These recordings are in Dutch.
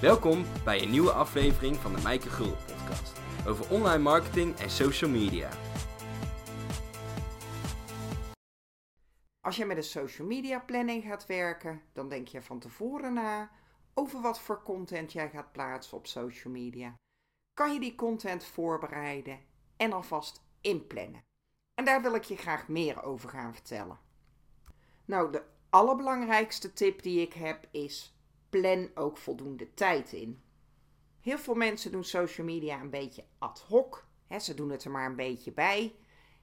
Welkom bij een nieuwe aflevering van de Mijke Gul podcast over online marketing en social media. Als je met een social media planning gaat werken, dan denk je van tevoren na over wat voor content jij gaat plaatsen op social media. Kan je die content voorbereiden en alvast inplannen? En daar wil ik je graag meer over gaan vertellen. Nou, de allerbelangrijkste tip die ik heb is plan ook voldoende tijd in. Heel veel mensen doen social media een beetje ad hoc. ze doen het er maar een beetje bij.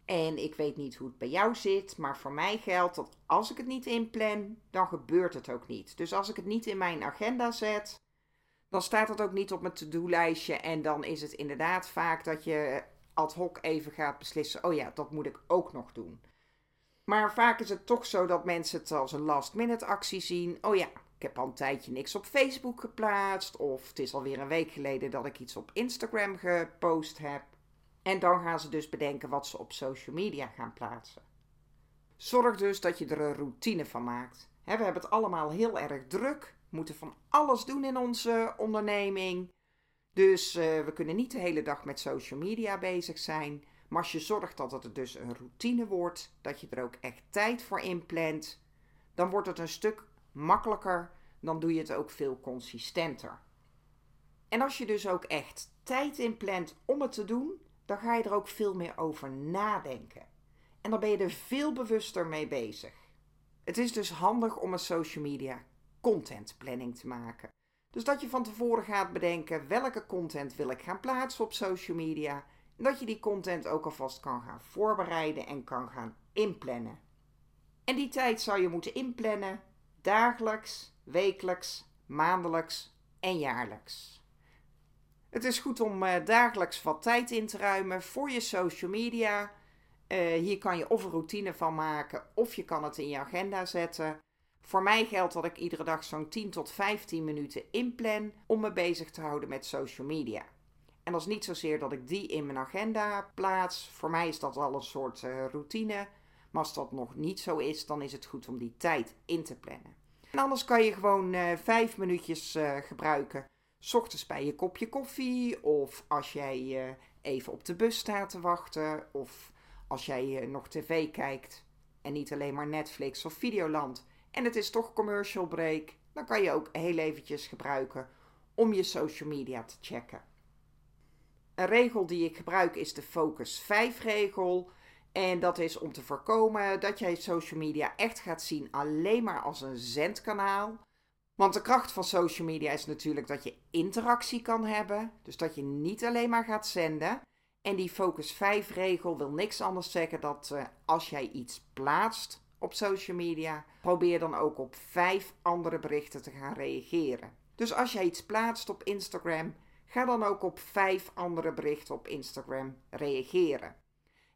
En ik weet niet hoe het bij jou zit, maar voor mij geldt dat als ik het niet inplan, dan gebeurt het ook niet. Dus als ik het niet in mijn agenda zet, dan staat het ook niet op mijn to-do-lijstje. En dan is het inderdaad vaak dat je ad hoc even gaat beslissen: oh ja, dat moet ik ook nog doen. Maar vaak is het toch zo dat mensen het als een last-minute actie zien. Oh ja, ik heb al een tijdje niks op Facebook geplaatst. Of het is alweer een week geleden dat ik iets op Instagram gepost heb. En dan gaan ze dus bedenken wat ze op social media gaan plaatsen. Zorg dus dat je er een routine van maakt. we hebben het allemaal heel erg druk. We moeten van alles doen in onze onderneming. Dus uh, we kunnen niet de hele dag met social media bezig zijn. Maar als je zorgt dat het dus een routine wordt, dat je er ook echt tijd voor inplant, dan wordt het een stuk makkelijker, dan doe je het ook veel consistenter. En als je dus ook echt tijd inplant om het te doen, dan ga je er ook veel meer over nadenken. En dan ben je er veel bewuster mee bezig. Het is dus handig om een social media content planning te maken. Dus dat je van tevoren gaat bedenken welke content wil ik gaan plaatsen op social media. En dat je die content ook alvast kan gaan voorbereiden en kan gaan inplannen. En die tijd zou je moeten inplannen dagelijks, wekelijks, maandelijks en jaarlijks. Het is goed om uh, dagelijks wat tijd in te ruimen voor je social media. Uh, hier kan je of een routine van maken of je kan het in je agenda zetten. Voor mij geldt dat ik iedere dag zo'n 10 tot 15 minuten inplan om me bezig te houden met social media. En dat is niet zozeer dat ik die in mijn agenda plaats. Voor mij is dat al een soort uh, routine. Maar als dat nog niet zo is, dan is het goed om die tijd in te plannen. En anders kan je gewoon uh, vijf minuutjes uh, gebruiken. S ochtends bij je kopje koffie. Of als jij uh, even op de bus staat te wachten. Of als jij nog tv kijkt. En niet alleen maar Netflix of Videoland. En het is toch commercial break. Dan kan je ook heel eventjes gebruiken om je social media te checken. Een regel die ik gebruik is de Focus 5 regel. En dat is om te voorkomen dat jij social media echt gaat zien alleen maar als een zendkanaal. Want de kracht van social media is natuurlijk dat je interactie kan hebben. Dus dat je niet alleen maar gaat zenden. En die Focus 5 regel wil niks anders zeggen dat uh, als jij iets plaatst op social media, probeer dan ook op vijf andere berichten te gaan reageren. Dus als jij iets plaatst op Instagram, ga dan ook op vijf andere berichten op Instagram reageren.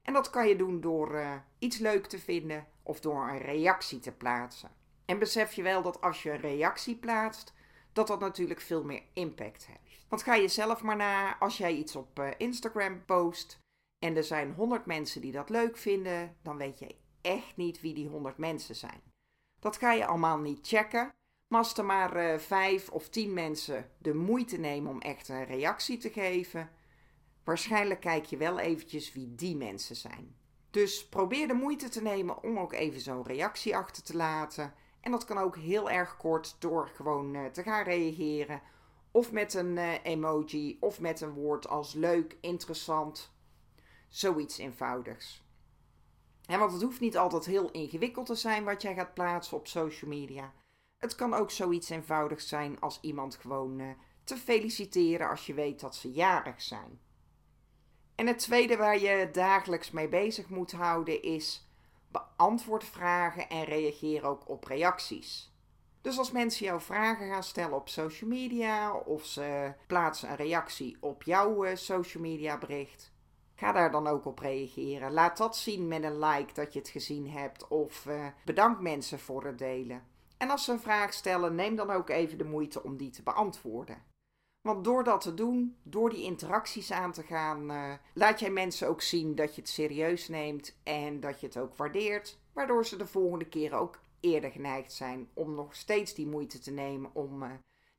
En dat kan je doen door uh, iets leuk te vinden of door een reactie te plaatsen. En besef je wel dat als je een reactie plaatst, dat dat natuurlijk veel meer impact heeft. Want ga je zelf maar na, als jij iets op uh, Instagram post en er zijn 100 mensen die dat leuk vinden, dan weet je echt niet wie die 100 mensen zijn. Dat ga je allemaal niet checken. Maar als er maar uh, 5 of 10 mensen de moeite nemen om echt een reactie te geven, Waarschijnlijk kijk je wel eventjes wie die mensen zijn. Dus probeer de moeite te nemen om ook even zo'n reactie achter te laten. En dat kan ook heel erg kort door gewoon uh, te gaan reageren. Of met een uh, emoji of met een woord als leuk, interessant. Zoiets eenvoudigs. En want het hoeft niet altijd heel ingewikkeld te zijn wat jij gaat plaatsen op social media. Het kan ook zoiets eenvoudigs zijn als iemand gewoon uh, te feliciteren als je weet dat ze jarig zijn. En het tweede waar je dagelijks mee bezig moet houden is beantwoord vragen en reageer ook op reacties. Dus als mensen jou vragen gaan stellen op social media of ze plaatsen een reactie op jouw eh, social media bericht, ga daar dan ook op reageren. Laat dat zien met een like dat je het gezien hebt of uh, bedank mensen voor het delen. En als ze een vraag stellen, neem dan ook even de moeite om die te beantwoorden. Want door dat te doen, door die interacties aan te gaan, uh, laat jij mensen ook zien dat je het serieus neemt en dat je het ook waardeert. Waardoor ze de volgende keer ook eerder geneigd zijn om nog steeds die moeite te nemen om uh,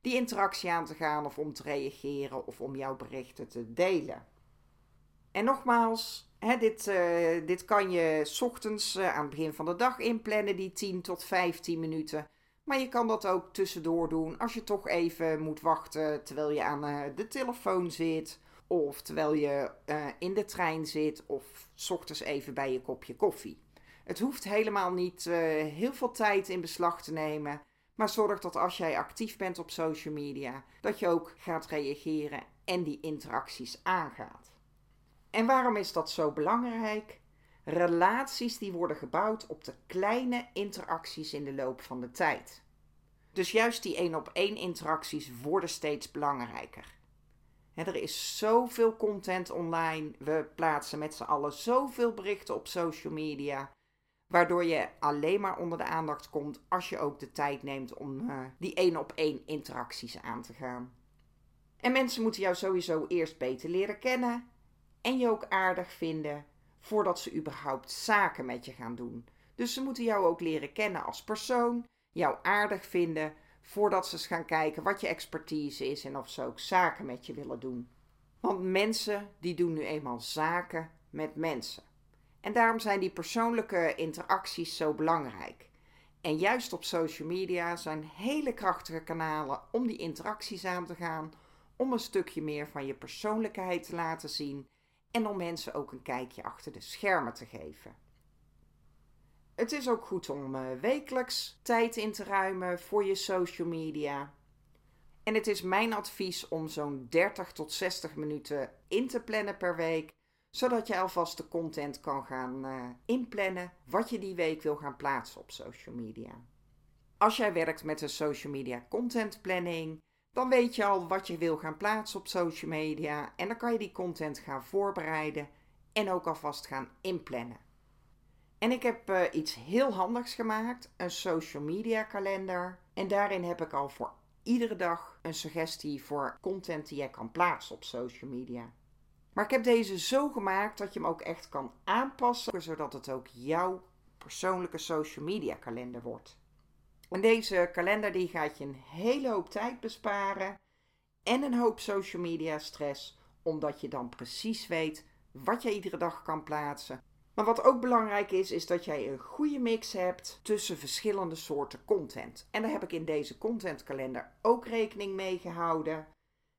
die interactie aan te gaan of om te reageren of om jouw berichten te delen. En nogmaals, hè, dit, uh, dit kan je ochtends aan het begin van de dag inplannen, die 10 tot 15 minuten. Maar je kan dat ook tussendoor doen als je toch even moet wachten terwijl je aan uh, de telefoon zit. Of terwijl je in de trein zit of s ochtends even bij je kopje koffie. Het hoeft helemaal niet heel veel tijd in beslag te nemen. Maar zorg dat als jij actief bent op social media, dat je ook gaat reageren en die interacties aangaat. En waarom is dat zo belangrijk? Relaties die worden gebouwd op de kleine interacties in de loop van de tijd. Dus juist die één op één interacties worden steeds belangrijker. er is zoveel content online. We plaatsen met z'n allen zoveel berichten op social media. Waardoor je alleen maar onder de aandacht komt als je ook de tijd neemt om uh, die één op één interacties aan te gaan. En mensen moeten jou sowieso eerst beter leren kennen en je ook aardig vinden voordat ze überhaupt zaken met je gaan doen. Dus ze moeten jou ook leren kennen als persoon, jou aardig vinden voordat ze gaan kijken wat je expertise is en of ze ook zaken met je willen doen. Want mensen die doen nu eenmaal zaken met mensen. En daarom zijn die persoonlijke interacties zo belangrijk. En juist op social media zijn hele krachtige kanalen om die interacties aan te gaan, om een stukje meer van je persoonlijkheid te laten zien en om mensen ook een kijkje achter de schermen te geven. Het is ook goed om uh, wekelijks tijd in te ruimen voor je social media. En het is mijn advies om zo'n 30 tot 60 minuten in te plannen per week, zodat je alvast de content kan gaan uh, inplannen wat je die week wil gaan plaatsen op social media. Als jij werkt met een social media content planning, dan weet je al wat je wil gaan plaatsen op social media en dan kan je die content gaan voorbereiden en ook alvast gaan inplannen. En ik heb uh, iets heel handigs gemaakt, een social media kalender. En daarin heb ik al voor iedere dag een suggestie voor content die jij kan plaatsen op social media. Maar ik heb deze zo gemaakt dat je hem ook echt kan aanpassen, zodat het ook jouw persoonlijke social media kalender wordt. En deze kalender die gaat je een hele hoop tijd besparen en een hoop social media stress, omdat je dan precies weet wat je iedere dag kan plaatsen. Maar wat ook belangrijk is, is dat jij een goede mix hebt tussen verschillende soorten content. En daar heb ik in deze contentkalender ook rekening mee gehouden.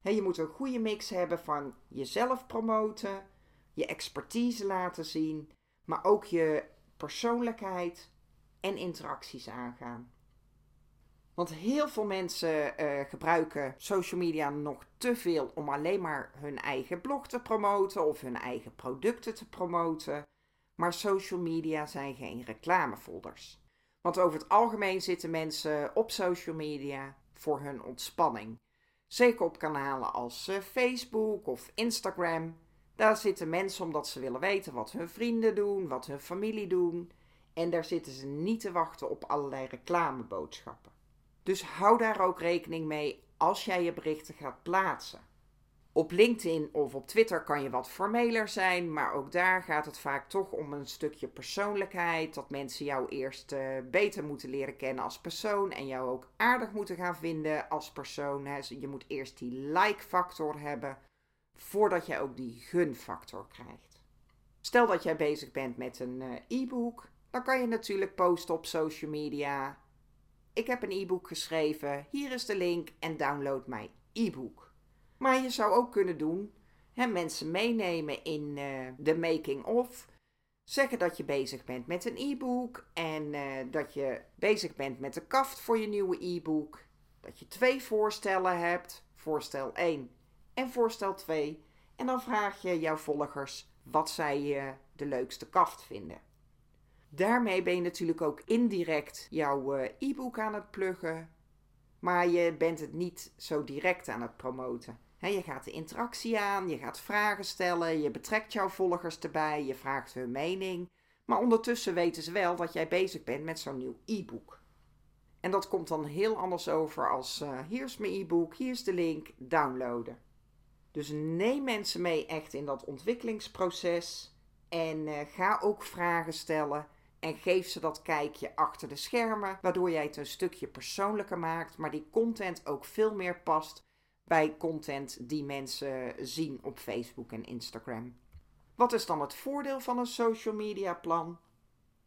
je moet een goede mix hebben van jezelf promoten, je expertise laten zien, maar ook je persoonlijkheid en interacties aangaan. Want heel veel mensen uh, gebruiken social media nog te veel om alleen maar hun eigen blog te promoten of hun eigen producten te promoten. Maar social media zijn geen reclamefolders. Want over het algemeen zitten mensen op social media voor hun ontspanning. Zeker op kanalen als uh, Facebook of Instagram. Daar zitten mensen omdat ze willen weten wat hun vrienden doen, wat hun familie doen. En daar zitten ze niet te wachten op allerlei reclameboodschappen. Dus hou daar ook rekening mee als jij je berichten gaat plaatsen. Op LinkedIn of op Twitter kan je wat formeler zijn, maar ook daar gaat het vaak toch om een stukje persoonlijkheid. Dat mensen jou eerst uh, beter moeten leren kennen als persoon en jou ook aardig moeten gaan vinden als persoon. Hè. Je moet eerst die like-factor hebben voordat jij ook die gun-factor krijgt. Stel dat jij bezig bent met een uh, e-book, dan kan je natuurlijk posten op social media ik heb een e-book geschreven, hier is de link en download mijn e-book. Maar je zou ook kunnen doen, hè, mensen meenemen in uh, de making of. Zeggen dat je bezig bent met een e-book en uh, dat je bezig bent met de kaft voor je nieuwe e-book. Dat je twee voorstellen hebt, voorstel 1 en voorstel 2. En dan vraag je jouw volgers wat zij uh, de leukste kaft vinden. Daarmee ben je natuurlijk ook indirect jouw eh, e-book aan het pluggen, maar je bent het niet zo direct aan het promoten. je gaat de interactie aan, je gaat vragen stellen, je betrekt jouw volgers erbij, je vraagt hun mening. Maar ondertussen weten ze wel dat jij bezig bent met zo'n nieuw e-book. En dat komt dan heel anders over als uh, hier is mijn e-book, hier is de link, downloaden. Dus neem mensen mee echt in dat ontwikkelingsproces en uh, ga ook vragen stellen En geef ze dat kijkje achter de schermen, waardoor jij het een stukje persoonlijker maakt, maar die content ook veel meer past bij content die mensen zien op Facebook en Instagram. Wat is dan het voordeel van een social media plan?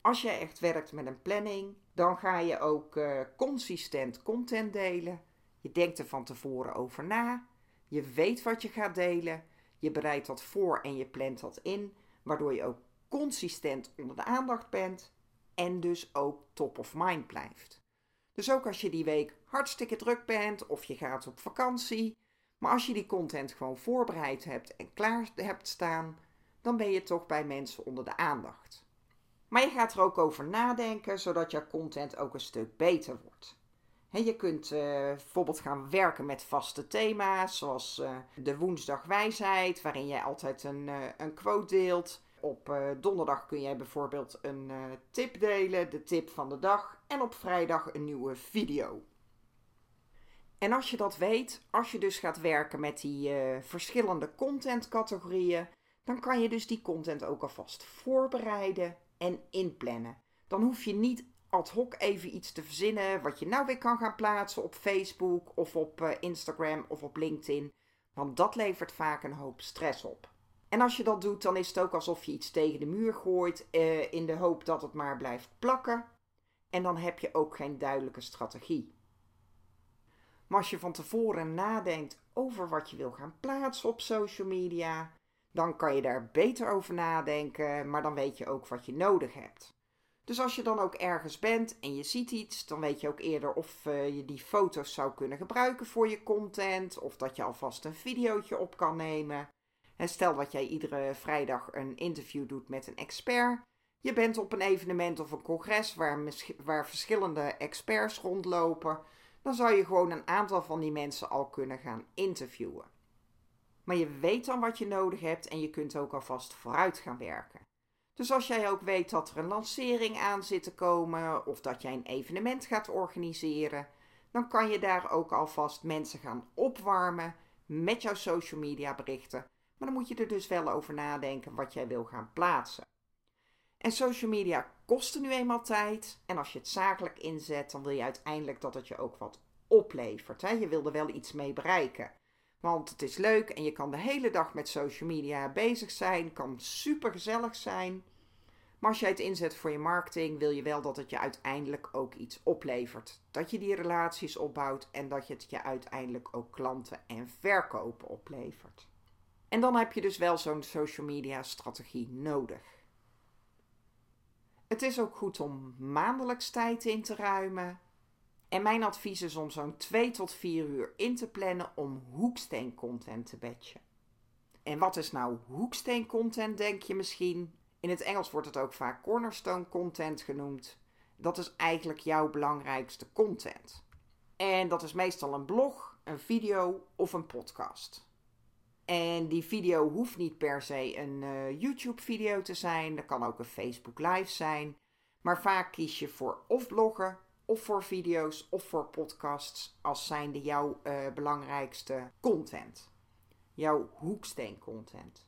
Als jij echt werkt met een planning, dan ga je ook uh, consistent content delen. Je denkt er van tevoren over na. Je weet wat je gaat delen. Je bereidt dat voor en je plant dat in, waardoor je ook consistent onder de aandacht bent en dus ook top of mind blijft. Dus ook als je die week hartstikke druk bent of je gaat op vakantie, maar als je die content gewoon voorbereid hebt en klaar hebt staan, dan ben je toch bij mensen onder de aandacht. Maar je gaat er ook over nadenken, zodat jouw content ook een stuk beter wordt. je kunt uh, bijvoorbeeld gaan werken met vaste thema's, zoals uh, de woensdagwijsheid, waarin jij altijd een, uh, een quote deelt. Op donderdag kun jij bijvoorbeeld een tip delen, de tip van de dag. En op vrijdag een nieuwe video. En als je dat weet, als je dus gaat werken met die verschillende contentcategorieën, dan kan je dus die content ook alvast voorbereiden en inplannen. Dan hoef je niet ad hoc even iets te verzinnen wat je nou weer kan gaan plaatsen op Facebook of op eh, Instagram of op LinkedIn, want dat levert vaak een hoop stress op. En als je dat doet, dan is het ook alsof je iets tegen de muur gooit eh, in de hoop dat het maar blijft plakken. En dan heb je ook geen duidelijke strategie. Maar als je van tevoren nadenkt over wat je wil gaan plaatsen op social media, dan kan je daar beter over nadenken, maar dan weet je ook wat je nodig hebt. Dus als je dan ook ergens bent en je ziet iets, dan weet je ook eerder of uh, je die foto's zou kunnen gebruiken voor je content, of dat je alvast een videootje op kan nemen. Stel dat jij iedere vrijdag een interview doet met een expert. Je bent op een evenement of een congres waar, waar verschillende experts rondlopen. Dan zou je gewoon een aantal van die mensen al kunnen gaan interviewen. Maar je weet dan wat je nodig hebt en je kunt ook alvast vooruit gaan werken. Dus als jij ook weet dat er een lancering aan zit te komen of dat jij een evenement gaat organiseren, dan kan je daar ook alvast mensen gaan opwarmen met jouw social media berichten. Maar dan moet je er dus wel over nadenken wat jij wil gaan plaatsen. En social media kosten nu eenmaal tijd. En als je het zakelijk inzet, dan wil je uiteindelijk dat het je ook wat oplevert. Je wil er wel iets mee bereiken. Want het is leuk en je kan de hele dag met social media bezig zijn. Kan super gezellig zijn. Maar als jij het inzet voor je marketing, wil je wel dat het je uiteindelijk ook iets oplevert. Dat je die relaties opbouwt en dat je het je uiteindelijk ook klanten en verkopen oplevert. En dan heb je dus wel zo'n social media strategie nodig. Het is ook goed om maandelijks tijd in te ruimen en mijn advies is om zo'n 2 tot 4 uur in te plannen om hoeksteen content te batchen. En wat is nou hoeksteen content, denk je misschien? In het Engels wordt het ook vaak cornerstone content genoemd. Dat is eigenlijk jouw belangrijkste content. En dat is meestal een blog, een video of een podcast. En die video hoeft niet per se een uh, YouTube-video te zijn. Dat kan ook een Facebook Live zijn. Maar vaak kies je voor of bloggen of voor video's of voor podcasts als zijnde jouw uh, belangrijkste content. Jouw hoeksteen content.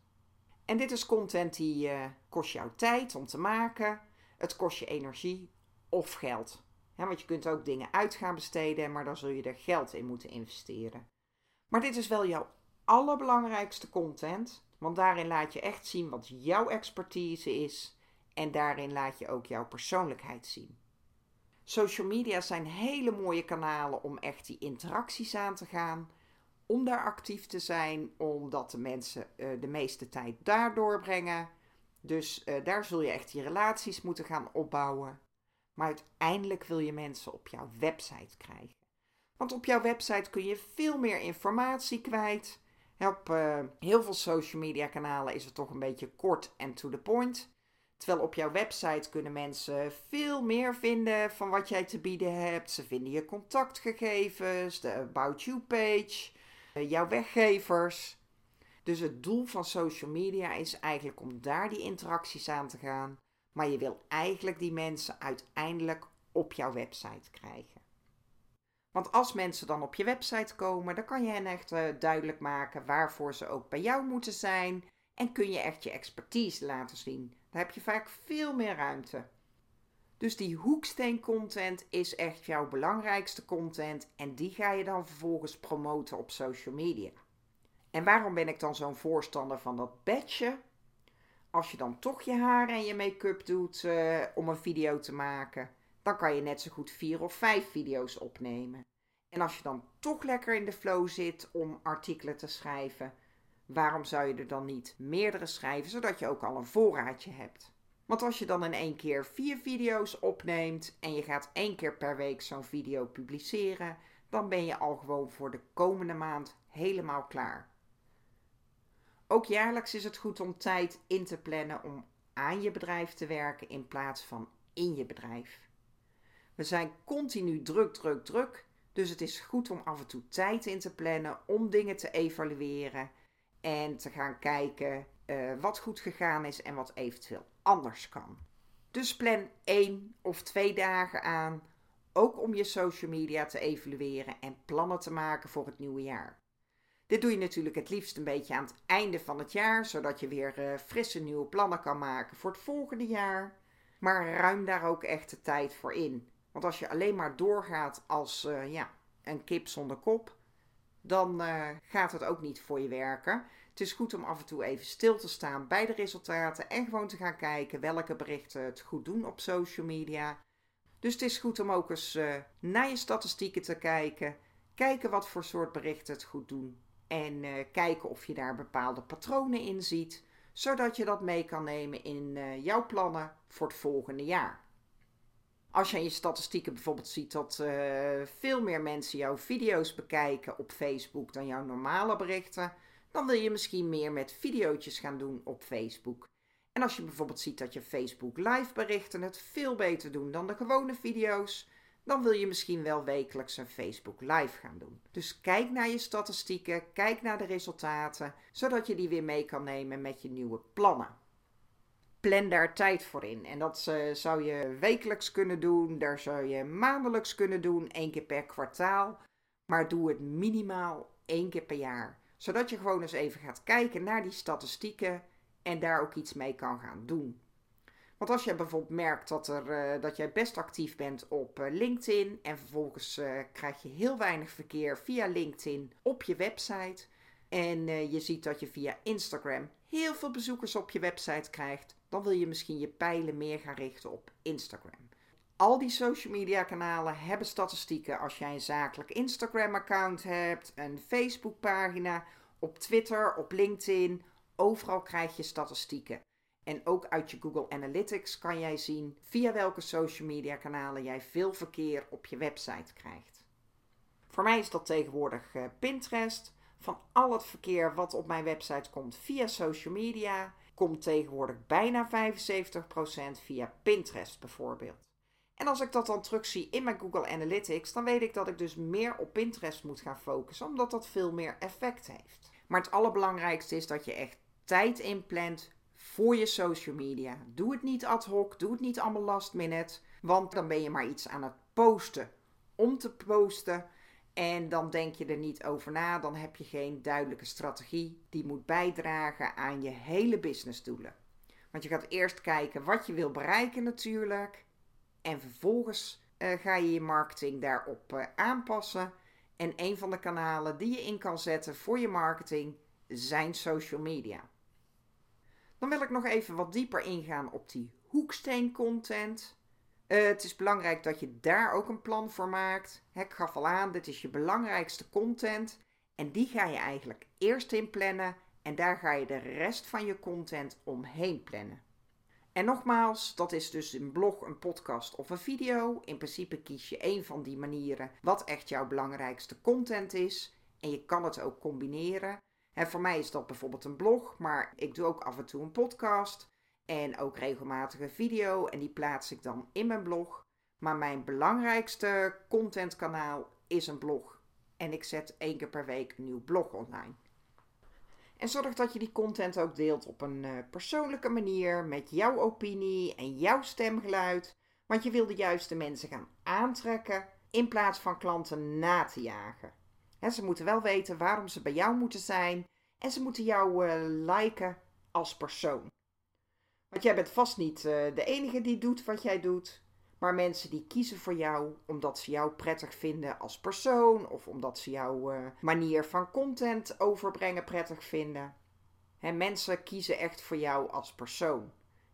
En dit is content die uh, kost jou tijd om te maken. Het kost je energie of geld. want je kunt ook dingen uit gaan besteden, maar dan zul je er geld in moeten investeren. Maar dit is wel jouw allerbelangrijkste content, want daarin laat je echt zien wat jouw expertise is en daarin laat je ook jouw persoonlijkheid zien. Social media zijn hele mooie kanalen om echt die interacties aan te gaan. Om daar actief te zijn, omdat de mensen uh, de meeste tijd daar doorbrengen. Dus uh, daar zul je echt die relaties moeten gaan opbouwen. Maar uiteindelijk wil je mensen op jouw website krijgen. Want op jouw website kun je veel meer informatie kwijt. Op heel veel social media kanalen is het toch een beetje kort en to the point. Terwijl op jouw website kunnen mensen veel meer vinden van wat jij te bieden hebt. Ze vinden je contactgegevens, de About You page, eh, jouw weggevers. Dus het doel van social media is eigenlijk om daar die interacties aan te gaan. Maar je wil eigenlijk die mensen uiteindelijk op jouw website krijgen. Want als mensen dan op je website komen, dan kan je hen echt uh, duidelijk maken waarvoor ze ook bij jou moeten zijn. En kun je echt je expertise laten zien. Dan heb je vaak veel meer ruimte. Dus die hoeksteen content is echt jouw belangrijkste content en die ga je dan vervolgens promoten op social media. En waarom ben ik dan zo'n voorstander van dat badge? Als je dan toch je haar en je make-up doet uh, om een video te maken, dan kan je net zo goed vier of vijf video's opnemen. En als je dan toch lekker in de flow zit om artikelen te schrijven, waarom zou je er dan niet meerdere schrijven, zodat je ook al een voorraadje hebt? Want als je dan in één keer vier video's opneemt en je gaat één keer per week zo'n video publiceren, dan ben je al gewoon voor de komende maand helemaal klaar. Ook jaarlijks is het goed om tijd in te plannen om aan je bedrijf te werken in plaats van in je bedrijf. We zijn continu druk, druk, druk. Dus het is goed om af en toe tijd in te plannen om dingen te evalueren en te gaan kijken uh, wat goed gegaan is en wat eventueel anders kan. Dus plan één of twee dagen aan, ook om je social media te evalueren en plannen te maken voor het nieuwe jaar. Dit doe je natuurlijk het liefst een beetje aan het einde van het jaar, zodat je weer uh, frisse nieuwe plannen kan maken voor het volgende jaar. Maar ruim daar ook echt de tijd voor in. Want als je alleen maar doorgaat als uh, ja, een kip zonder kop, dan uh, gaat het ook niet voor je werken. Het is goed om af en toe even stil te staan bij de resultaten en gewoon te gaan kijken welke berichten het goed doen op social media. Dus het is goed om ook eens uh, naar je statistieken te kijken, kijken wat voor soort berichten het goed doen en kijken of je daar bepaalde patronen in ziet, zodat je dat mee kan nemen in jouw plannen voor het volgende jaar. Als je in je statistieken bijvoorbeeld ziet dat uh, veel meer mensen jouw video's bekijken op Facebook dan jouw normale berichten, dan wil je misschien meer met video's gaan doen op Facebook. En als je bijvoorbeeld ziet dat je Facebook live berichten het veel beter doen dan de gewone video's, dan wil je misschien wel wekelijks een Facebook live gaan doen. Dus kijk naar je statistieken, kijk naar de resultaten, zodat je die weer mee kan nemen met je nieuwe plannen. Plan daar tijd voor in. En dat uh, zou je wekelijks kunnen doen, daar zou je maandelijks kunnen doen, één keer per kwartaal. Maar doe het minimaal één keer per jaar. Zodat je gewoon eens even gaat kijken naar die statistieken en daar ook iets mee kan gaan doen. Want als je bijvoorbeeld merkt dat, er, uh, dat jij best actief bent op uh, LinkedIn en vervolgens krijg je heel weinig verkeer via LinkedIn op je website en je ziet dat je via Instagram heel veel bezoekers op je website krijgt, dan wil je misschien je pijlen meer gaan richten op Instagram. Al die social media kanalen hebben statistieken. Als jij een zakelijk Instagram account hebt, een Facebook pagina, op Twitter, op LinkedIn, overal krijg je statistieken. En ook uit je Google Analytics kan jij zien via welke social media kanalen jij veel verkeer op je website krijgt. Voor mij is dat tegenwoordig uh, Pinterest. Van al het verkeer wat op mijn website komt via social media, komt tegenwoordig bijna 75% via Pinterest bijvoorbeeld. En als ik dat dan terugzie in mijn Google Analytics, dan weet ik dat ik dus meer op Pinterest moet gaan focussen, omdat dat veel meer effect heeft. Maar het allerbelangrijkste is dat je echt tijd inplant voor je social media. Doe het niet ad hoc, doe het niet allemaal last minute, want dan ben je maar iets aan het posten om te posten. En dan denk je er niet over na, dan heb je geen duidelijke strategie die moet bijdragen aan je hele businessdoelen. Want je gaat eerst kijken wat je wil bereiken natuurlijk. En vervolgens uh, ga je je marketing daarop uh, aanpassen. En een van de kanalen die je in kan zetten voor je marketing zijn social media. Dan wil ik nog even wat dieper ingaan op die hoeksteen content. Uh, het is belangrijk dat je daar ook een plan voor maakt. ik gaf al aan, dit is je belangrijkste content. En die ga je eigenlijk eerst inplannen. En daar ga je de rest van je content omheen plannen. En nogmaals, dat is dus een blog, een podcast of een video. In principe kies je één van die manieren wat echt jouw belangrijkste content is. En je kan het ook combineren. En voor mij is dat bijvoorbeeld een blog, maar ik doe ook af en toe een podcast. En ook regelmatig een video en die plaats ik dan in mijn blog. Maar mijn belangrijkste contentkanaal is een blog. En ik zet één keer per week een nieuw blog online. En zorg dat je die content ook deelt op een uh, persoonlijke manier, met jouw opinie en jouw stemgeluid. Want je wil de juiste mensen gaan aantrekken in plaats van klanten na te jagen. ze moeten wel weten waarom ze bij jou moeten zijn en ze moeten jou uh, liken als persoon. Want jij bent vast niet uh, de enige die doet wat jij doet. maar mensen die kiezen voor jou omdat ze jou prettig vinden als persoon of omdat ze jouw uh, manier van content overbrengen prettig vinden. He, mensen kiezen echt voor jou als persoon.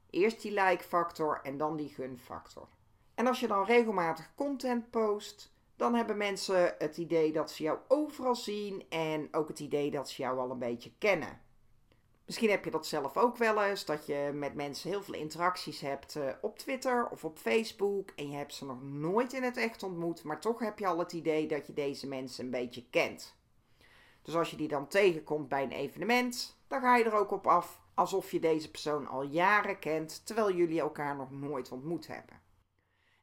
Eerst die like-factor en dan die gun-factor. En als je dan regelmatig content post, dan hebben mensen het idee dat ze jou overal zien en ook het idee dat ze jou al een beetje kennen. Misschien heb je dat zelf ook wel eens, dat je met mensen heel veel interacties hebt uh, op Twitter of op Facebook en je hebt ze nog nooit in het echt ontmoet, maar toch heb je al het idee dat je deze mensen een beetje kent. Dus als je die dan tegenkomt bij een evenement, dan ga je er ook op af alsof je deze persoon al jaren kent, terwijl jullie elkaar nog nooit ontmoet hebben.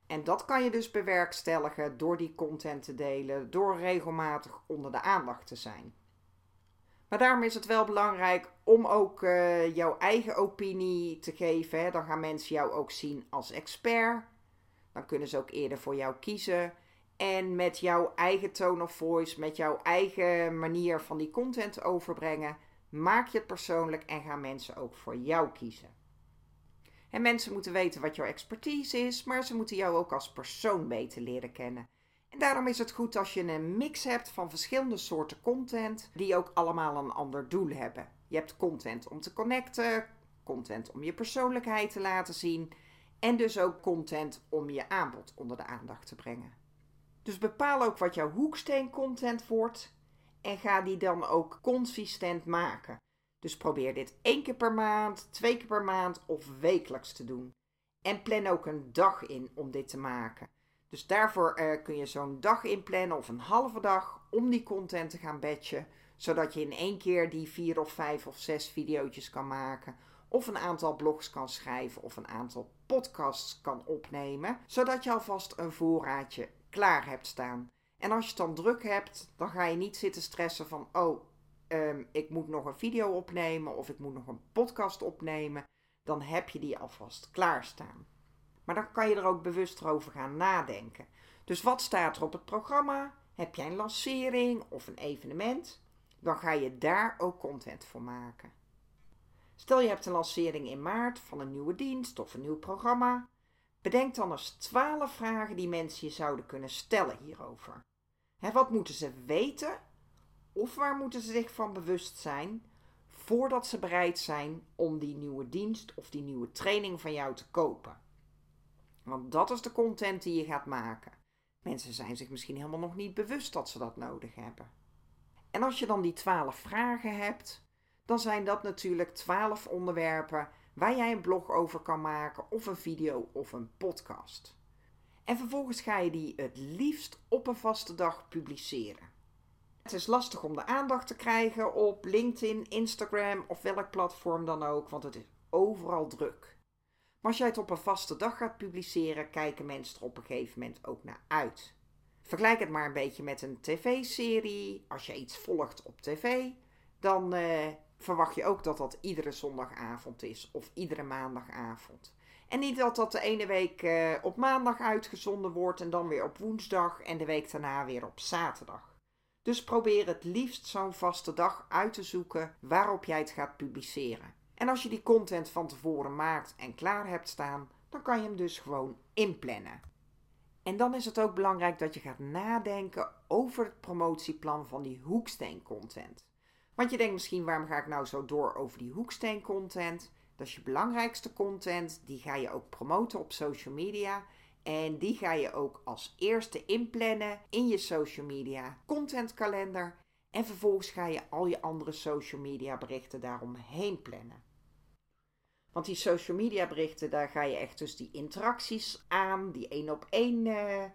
En dat kan je dus bewerkstelligen door die content te delen, door regelmatig onder de aandacht te zijn. Maar daarom is het wel belangrijk om ook uh, jouw eigen opinie te geven. Hè. Dan gaan mensen jou ook zien als expert. Dan kunnen ze ook eerder voor jou kiezen. En met jouw eigen tone of voice, met jouw eigen manier van die content overbrengen, maak je het persoonlijk en gaan mensen ook voor jou kiezen. En mensen moeten weten wat jouw expertise is, maar ze moeten jou ook als persoon beter leren kennen. En daarom is het goed als je een mix hebt van verschillende soorten content, die ook allemaal een ander doel hebben. Je hebt content om te connecten, content om je persoonlijkheid te laten zien en dus ook content om je aanbod onder de aandacht te brengen. Dus bepaal ook wat jouw hoeksteen content wordt en ga die dan ook consistent maken. Dus probeer dit één keer per maand, twee keer per maand of wekelijks te doen. En plan ook een dag in om dit te maken. Dus daarvoor uh, kun je zo'n dag inplannen of een halve dag om die content te gaan batchen. Zodat je in één keer die vier of vijf of zes video's kan maken. Of een aantal blogs kan schrijven of een aantal podcasts kan opnemen. Zodat je alvast een voorraadje klaar hebt staan. En als je het dan druk hebt, dan ga je niet zitten stressen van: oh, um, ik moet nog een video opnemen of ik moet nog een podcast opnemen. Dan heb je die alvast klaarstaan. Maar dan kan je er ook bewust over gaan nadenken. Dus wat staat er op het programma? Heb jij een lancering of een evenement? Dan ga je daar ook content voor maken. Stel je hebt een lancering in maart van een nieuwe dienst of een nieuw programma. Bedenk dan eens 12 vragen die mensen je zouden kunnen stellen hierover. wat moeten ze weten of waar moeten ze zich van bewust zijn voordat ze bereid zijn om die nieuwe dienst of die nieuwe training van jou te kopen? Want dat is de content die je gaat maken. Mensen zijn zich misschien helemaal nog niet bewust dat ze dat nodig hebben. En als je dan die twaalf vragen hebt, dan zijn dat natuurlijk twaalf onderwerpen waar jij een blog over kan maken, of een video of een podcast. En vervolgens ga je die het liefst op een vaste dag publiceren. Het is lastig om de aandacht te krijgen op LinkedIn, Instagram of welk platform dan ook, want het is overal druk. Maar als jij het op een vaste dag gaat publiceren, kijken mensen er op een gegeven moment ook naar uit. Vergelijk het maar een beetje met een tv-serie. Als je iets volgt op tv, dan eh, verwacht je ook dat dat iedere zondagavond is of iedere maandagavond. En niet dat dat de ene week uh, op maandag uitgezonden wordt en dan weer op woensdag en de week daarna weer op zaterdag. Dus probeer het liefst zo'n vaste dag uit te zoeken waarop jij het gaat publiceren. En als je die content van tevoren maakt en klaar hebt staan, dan kan je hem dus gewoon inplannen. En dan is het ook belangrijk dat je gaat nadenken over het promotieplan van die hoeksteen content. Want je denkt misschien, waarom ga ik nou zo door over die hoeksteen content? Dat is je belangrijkste content, die ga je ook promoten op social media. En die ga je ook als eerste inplannen in je social media contentkalender. En vervolgens ga je al je andere social media berichten daaromheen plannen. Want die social media berichten, daar ga je echt dus die interacties aan, die één op één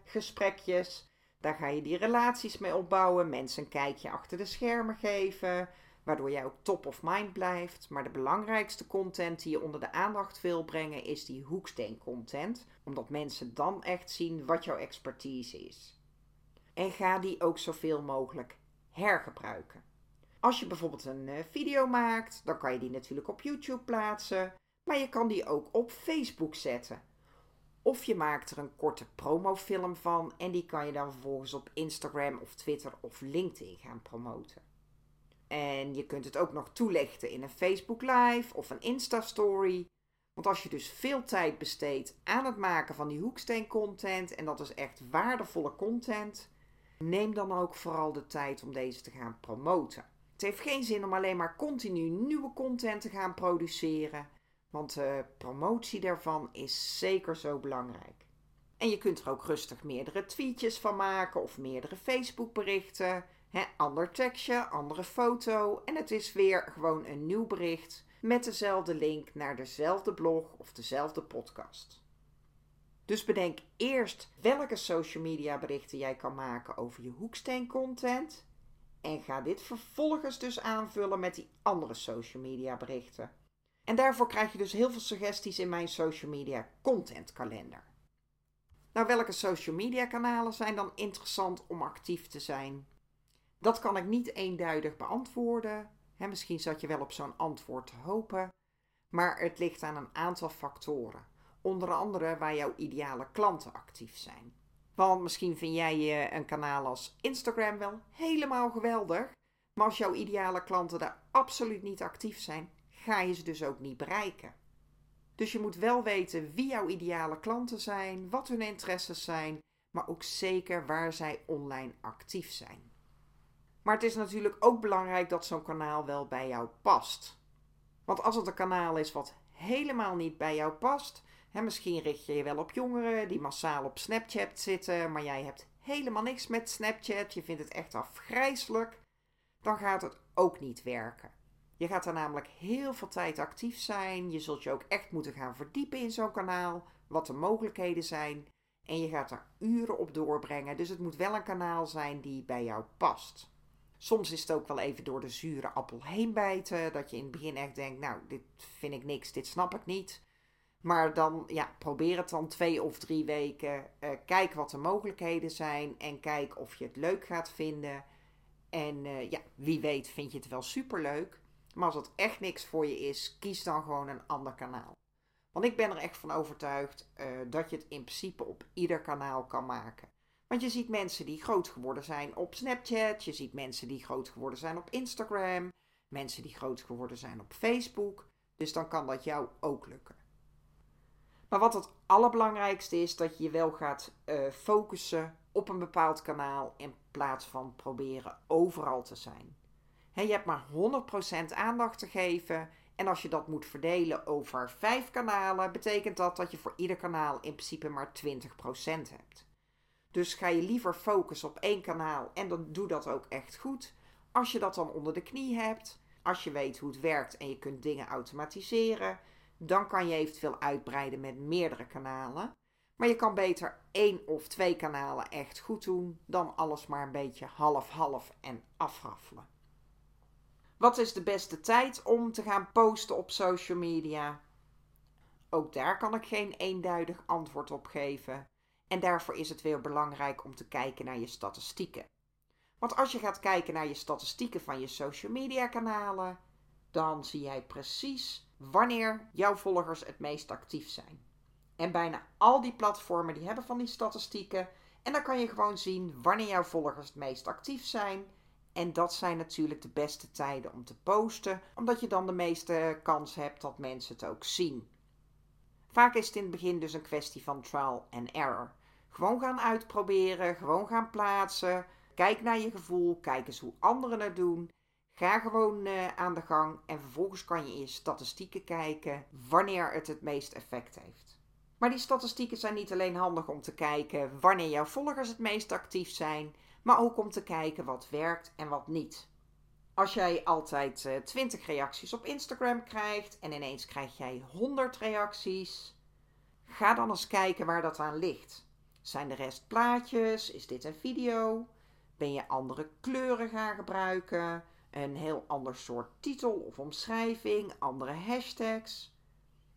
gesprekjes. Daar ga je die relaties mee opbouwen, mensen een kijkje achter de schermen geven, waardoor jij ook top of mind blijft. Maar de belangrijkste content die je onder de aandacht wil brengen is die hoeksteen content, omdat mensen dan echt zien wat jouw expertise is. En ga die ook zoveel mogelijk hergebruiken. Als je bijvoorbeeld een eh, video maakt, dan kan je die natuurlijk op YouTube plaatsen. Maar je kan die ook op Facebook zetten. Of je maakt er een korte promofilm van en die kan je dan vervolgens op Instagram of Twitter of LinkedIn gaan promoten. En je kunt het ook nog toelichten in een Facebook Live of een Insta Story. Want als je dus veel tijd besteedt aan het maken van die hoeksteen content, en dat is echt waardevolle content, neem dan ook vooral de tijd om deze te gaan promoten. Het heeft geen zin om alleen maar continu nieuwe content te gaan produceren, want de promotie daarvan is zeker zo belangrijk. En je kunt er ook rustig meerdere tweetjes van maken of meerdere Facebook-berichten. ander tekstje, andere foto en het is weer gewoon een nieuw bericht met dezelfde link naar dezelfde blog of dezelfde podcast. Dus bedenk eerst welke social media berichten jij kan maken over je hoeksteen content en ga dit vervolgens dus aanvullen met die andere social media berichten. En daarvoor krijg je dus heel veel suggesties in mijn social media content kalender. Nou, welke social media kanalen zijn dan interessant om actief te zijn? Dat kan ik niet eenduidig beantwoorden. misschien zat je wel op zo'n antwoord te hopen. Maar het ligt aan een aantal factoren. Onder andere waar jouw ideale klanten actief zijn. Want misschien vind jij een kanaal als Instagram wel helemaal geweldig. Maar als jouw ideale klanten daar absoluut niet actief zijn, ga je ze dus ook niet bereiken. Dus je moet wel weten wie jouw ideale klanten zijn, wat hun interesses zijn, maar ook zeker waar zij online actief zijn. Maar het is natuurlijk ook belangrijk dat zo'n kanaal wel bij jou past. Want als het een kanaal is wat helemaal niet bij jou past, hè, misschien richt je je wel op jongeren die massaal op Snapchat zitten, maar jij hebt helemaal niks met Snapchat, je vindt het echt afgrijselijk, dan gaat het ook niet werken. Je gaat er namelijk heel veel tijd actief zijn. Je zult je ook echt moeten gaan verdiepen in zo'n kanaal, wat de mogelijkheden zijn. En je gaat er uren op doorbrengen. Dus het moet wel een kanaal zijn die bij jou past. Soms is het ook wel even door de zure appel heen bijten. Dat je in het begin echt denkt, nou, dit vind ik niks, dit snap ik niet. Maar dan, ja, probeer het dan twee of drie weken. Uh, kijk wat de mogelijkheden zijn en kijk of je het leuk gaat vinden. En uh, ja, wie weet vind je het wel superleuk. Maar als het echt niks voor je is, kies dan gewoon een ander kanaal. Want ik ben er echt van overtuigd uh, dat je het in principe op ieder kanaal kan maken. Want je ziet mensen die groot geworden zijn op Snapchat, je ziet mensen die groot geworden zijn op Instagram, mensen die groot geworden zijn op Facebook. Dus dan kan dat jou ook lukken. Maar wat het allerbelangrijkste is, dat je je wel gaat uh, focussen op een bepaald kanaal in plaats van proberen overal te zijn je hebt maar 100% aandacht te geven. En als je dat moet verdelen over vijf kanalen, betekent dat dat je voor ieder kanaal in principe maar 20% hebt. Dus ga je liever focussen op één kanaal en dan doe dat ook echt goed. Als je dat dan onder de knie hebt, als je weet hoe het werkt en je kunt dingen automatiseren, dan kan je eventueel uitbreiden met meerdere kanalen. Maar je kan beter één of twee kanalen echt goed doen dan alles maar een beetje half-half en afraffelen. Wat is de beste tijd om te gaan posten op social media? Ook daar kan ik geen eenduidig antwoord op geven. En daarvoor is het weer belangrijk om te kijken naar je statistieken. Want als je gaat kijken naar je statistieken van je social media kanalen, dan zie jij precies wanneer jouw volgers het meest actief zijn. En bijna al die platformen die hebben van die statistieken. En dan kan je gewoon zien wanneer jouw volgers het meest actief zijn en dat zijn natuurlijk de beste tijden om te posten, omdat je dan de meeste kans hebt dat mensen het ook zien. Vaak is het in het begin dus een kwestie van trial and error. Gewoon gaan uitproberen, gewoon gaan plaatsen. Kijk naar je gevoel, kijk eens hoe anderen het doen. Ga gewoon uh, aan de gang en vervolgens kan je in statistieken kijken wanneer het het meest effect heeft. Maar die statistieken zijn niet alleen handig om te kijken wanneer jouw volgers het meest actief zijn, maar ook om te kijken wat werkt en wat niet. Als jij altijd uh, eh, 20 reacties op Instagram krijgt en ineens krijg jij 100 reacties, ga dan eens kijken waar dat aan ligt. Zijn de rest plaatjes? Is dit een video? Ben je andere kleuren gaan gebruiken? Een heel ander soort titel of omschrijving? Andere hashtags?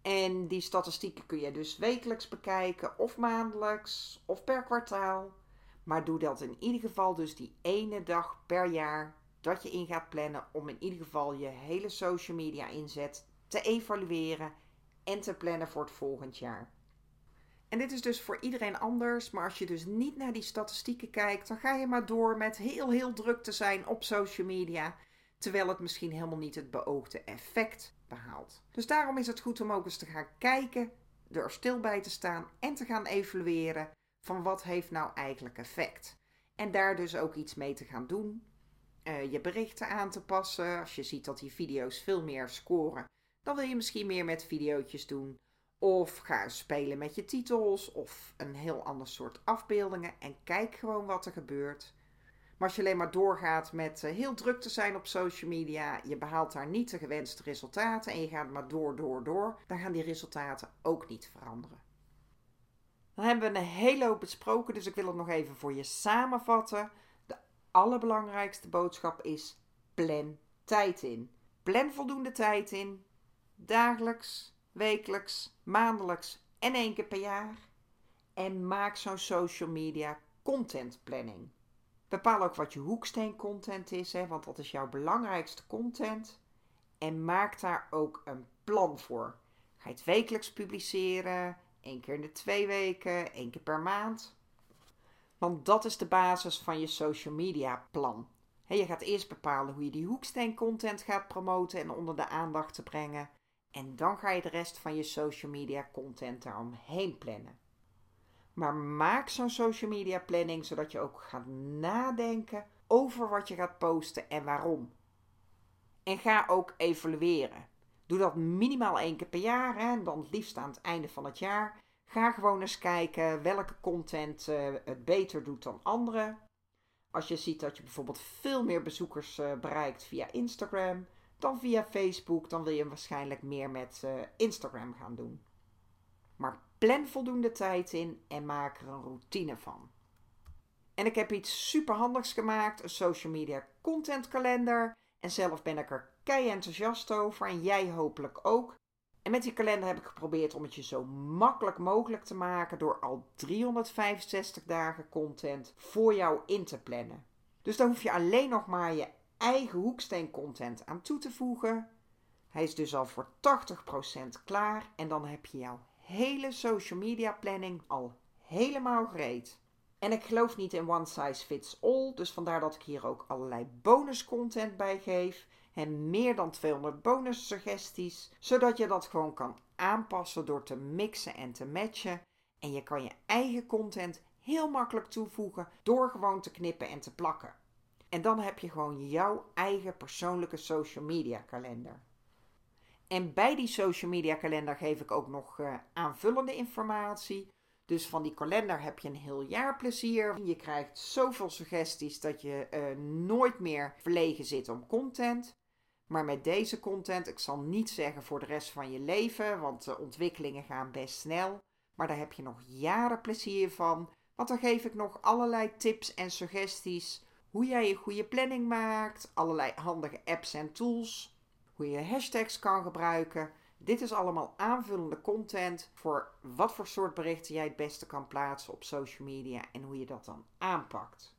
En die statistieken kun je dus wekelijks bekijken, of maandelijks, of per kwartaal. Maar doe dat in ieder geval dus die ene dag per jaar dat je in gaat plannen om in ieder geval je hele social media inzet te evalueren en te plannen voor het volgend jaar. En dit is dus voor iedereen anders, maar als je dus niet naar die statistieken kijkt, dan ga je maar door met heel heel druk te zijn op social media. terwijl het misschien helemaal niet het beoogde effect behaalt. Dus daarom is het goed om ook eens te gaan kijken, er stil bij te staan en te gaan evalueren van wat heeft nou eigenlijk effect. En daar dus ook iets mee te gaan doen. Uh, je berichten aan te passen. Als je ziet dat die video's veel meer scoren, dan wil je misschien meer met video's doen. Of ga spelen met je titels of een heel ander soort afbeeldingen en kijk gewoon wat er gebeurt. Maar als je alleen maar doorgaat met eh, heel druk te zijn op social media, je behaalt daar niet de gewenste resultaten en je gaat maar door, door, door, dan gaan die resultaten ook niet veranderen. Dan hebben we een hele hoop besproken, dus ik wil het nog even voor je samenvatten. De allerbelangrijkste boodschap is: plan tijd in. Plan voldoende tijd in, dagelijks, wekelijks, maandelijks en één keer per jaar. En maak zo'n social media content planning. Bepaal ook wat je hoeksteen content is, hè, want dat is jouw belangrijkste content. En maak daar ook een plan voor. Ga je het wekelijks publiceren, één keer in de twee weken, één keer per maand. Want dat is de basis van je social media plan. je gaat eerst bepalen hoe je die hoeksteen content gaat promoten en onder de aandacht te brengen. En dan ga je de rest van je social media content daaromheen plannen. Maar maak zo'n social media planning zodat je ook gaat nadenken over wat je gaat posten en waarom. En ga ook evalueren. Doe dat minimaal één keer per jaar en dan liefst aan het einde van het jaar. Ga gewoon eens kijken welke content uh, het beter doet dan andere. Als je ziet dat je bijvoorbeeld veel meer bezoekers uh, bereikt via Instagram dan via Facebook, dan wil je waarschijnlijk meer met uh, Instagram gaan doen. Maar plan voldoende tijd in en maak er een routine van. En ik heb iets superhandigs gemaakt, een social media content kalender. En zelf ben ik er kei enthousiast over en jij hopelijk ook. En met die kalender heb ik geprobeerd om het je zo makkelijk mogelijk te maken door al 365 dagen content voor jou in te plannen. Dus dan hoef je alleen nog maar je eigen hoeksteen content aan toe te voegen. Hij is dus al voor 80% klaar en dan heb je jouw hele social media planning al helemaal gereed. En ik geloof niet in one size fits all, dus vandaar dat ik hier ook allerlei bonus content bij geef. En meer dan 200 bonus suggesties, zodat je dat gewoon kan aanpassen door te mixen en te matchen. En je kan je eigen content heel makkelijk toevoegen door gewoon te knippen en te plakken. En dan heb je gewoon jouw eigen persoonlijke social media kalender. En bij die social media kalender geef ik ook nog uh, aanvullende informatie. Dus van die kalender heb je een heel jaar plezier. Je krijgt zoveel suggesties dat je uh, nooit meer verlegen zit om content. Maar met deze content, ik zal niet zeggen voor de rest van je leven, want de ontwikkelingen gaan best snel. Maar daar heb je nog jaren plezier van. Want dan geef ik nog allerlei tips en suggesties. Hoe jij een goede planning maakt, allerlei handige apps en tools hoe je hashtags kan gebruiken. Dit is allemaal aanvullende content voor wat voor soort berichten jij het beste kan plaatsen op social media en hoe je dat dan aanpakt.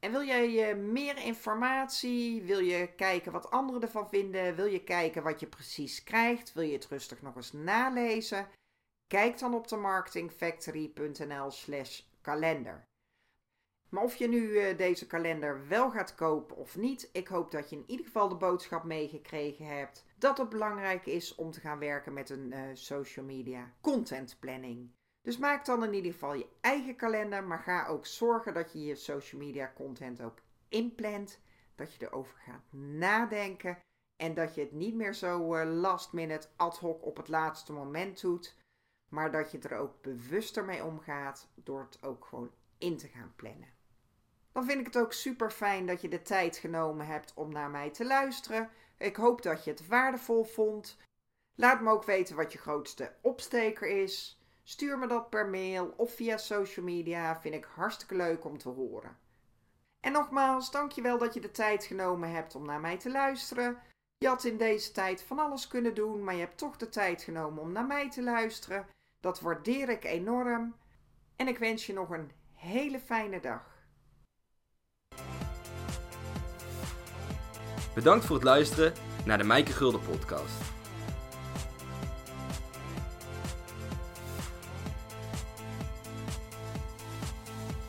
En wil jij meer informatie? Wil je kijken wat anderen ervan vinden? Wil je kijken wat je precies krijgt? Wil je het rustig nog eens nalezen? Kijk dan op de marketingfactory.nl/slash kalender. Maar of je nu uh, deze kalender wel gaat kopen of niet, ik hoop dat je in ieder geval de boodschap meegekregen hebt dat het belangrijk is om te gaan werken met een uh, social media content planning. Dus maak dan in ieder geval je eigen kalender, maar ga ook zorgen dat je je social media content ook inplant, dat je erover gaat nadenken en dat je het niet meer zo uh, last minute ad hoc op het laatste moment doet, maar dat je er ook bewuster mee omgaat door het ook gewoon in te gaan plannen dan vind ik het ook super fijn dat je de tijd genomen hebt om naar mij te luisteren. Ik hoop dat je het waardevol vond. Laat me ook weten wat je grootste opsteker is. Stuur me dat per mail of via social media. Vind ik hartstikke leuk om te horen. En nogmaals, dankjewel dat je de tijd genomen hebt om naar mij te luisteren. Je had in deze tijd van alles kunnen doen, maar je hebt toch de tijd genomen om naar mij te luisteren. Dat waardeer ik enorm. En ik wens je nog een hele fijne dag. Bedankt voor het luisteren naar de Mijke Gulden podcast.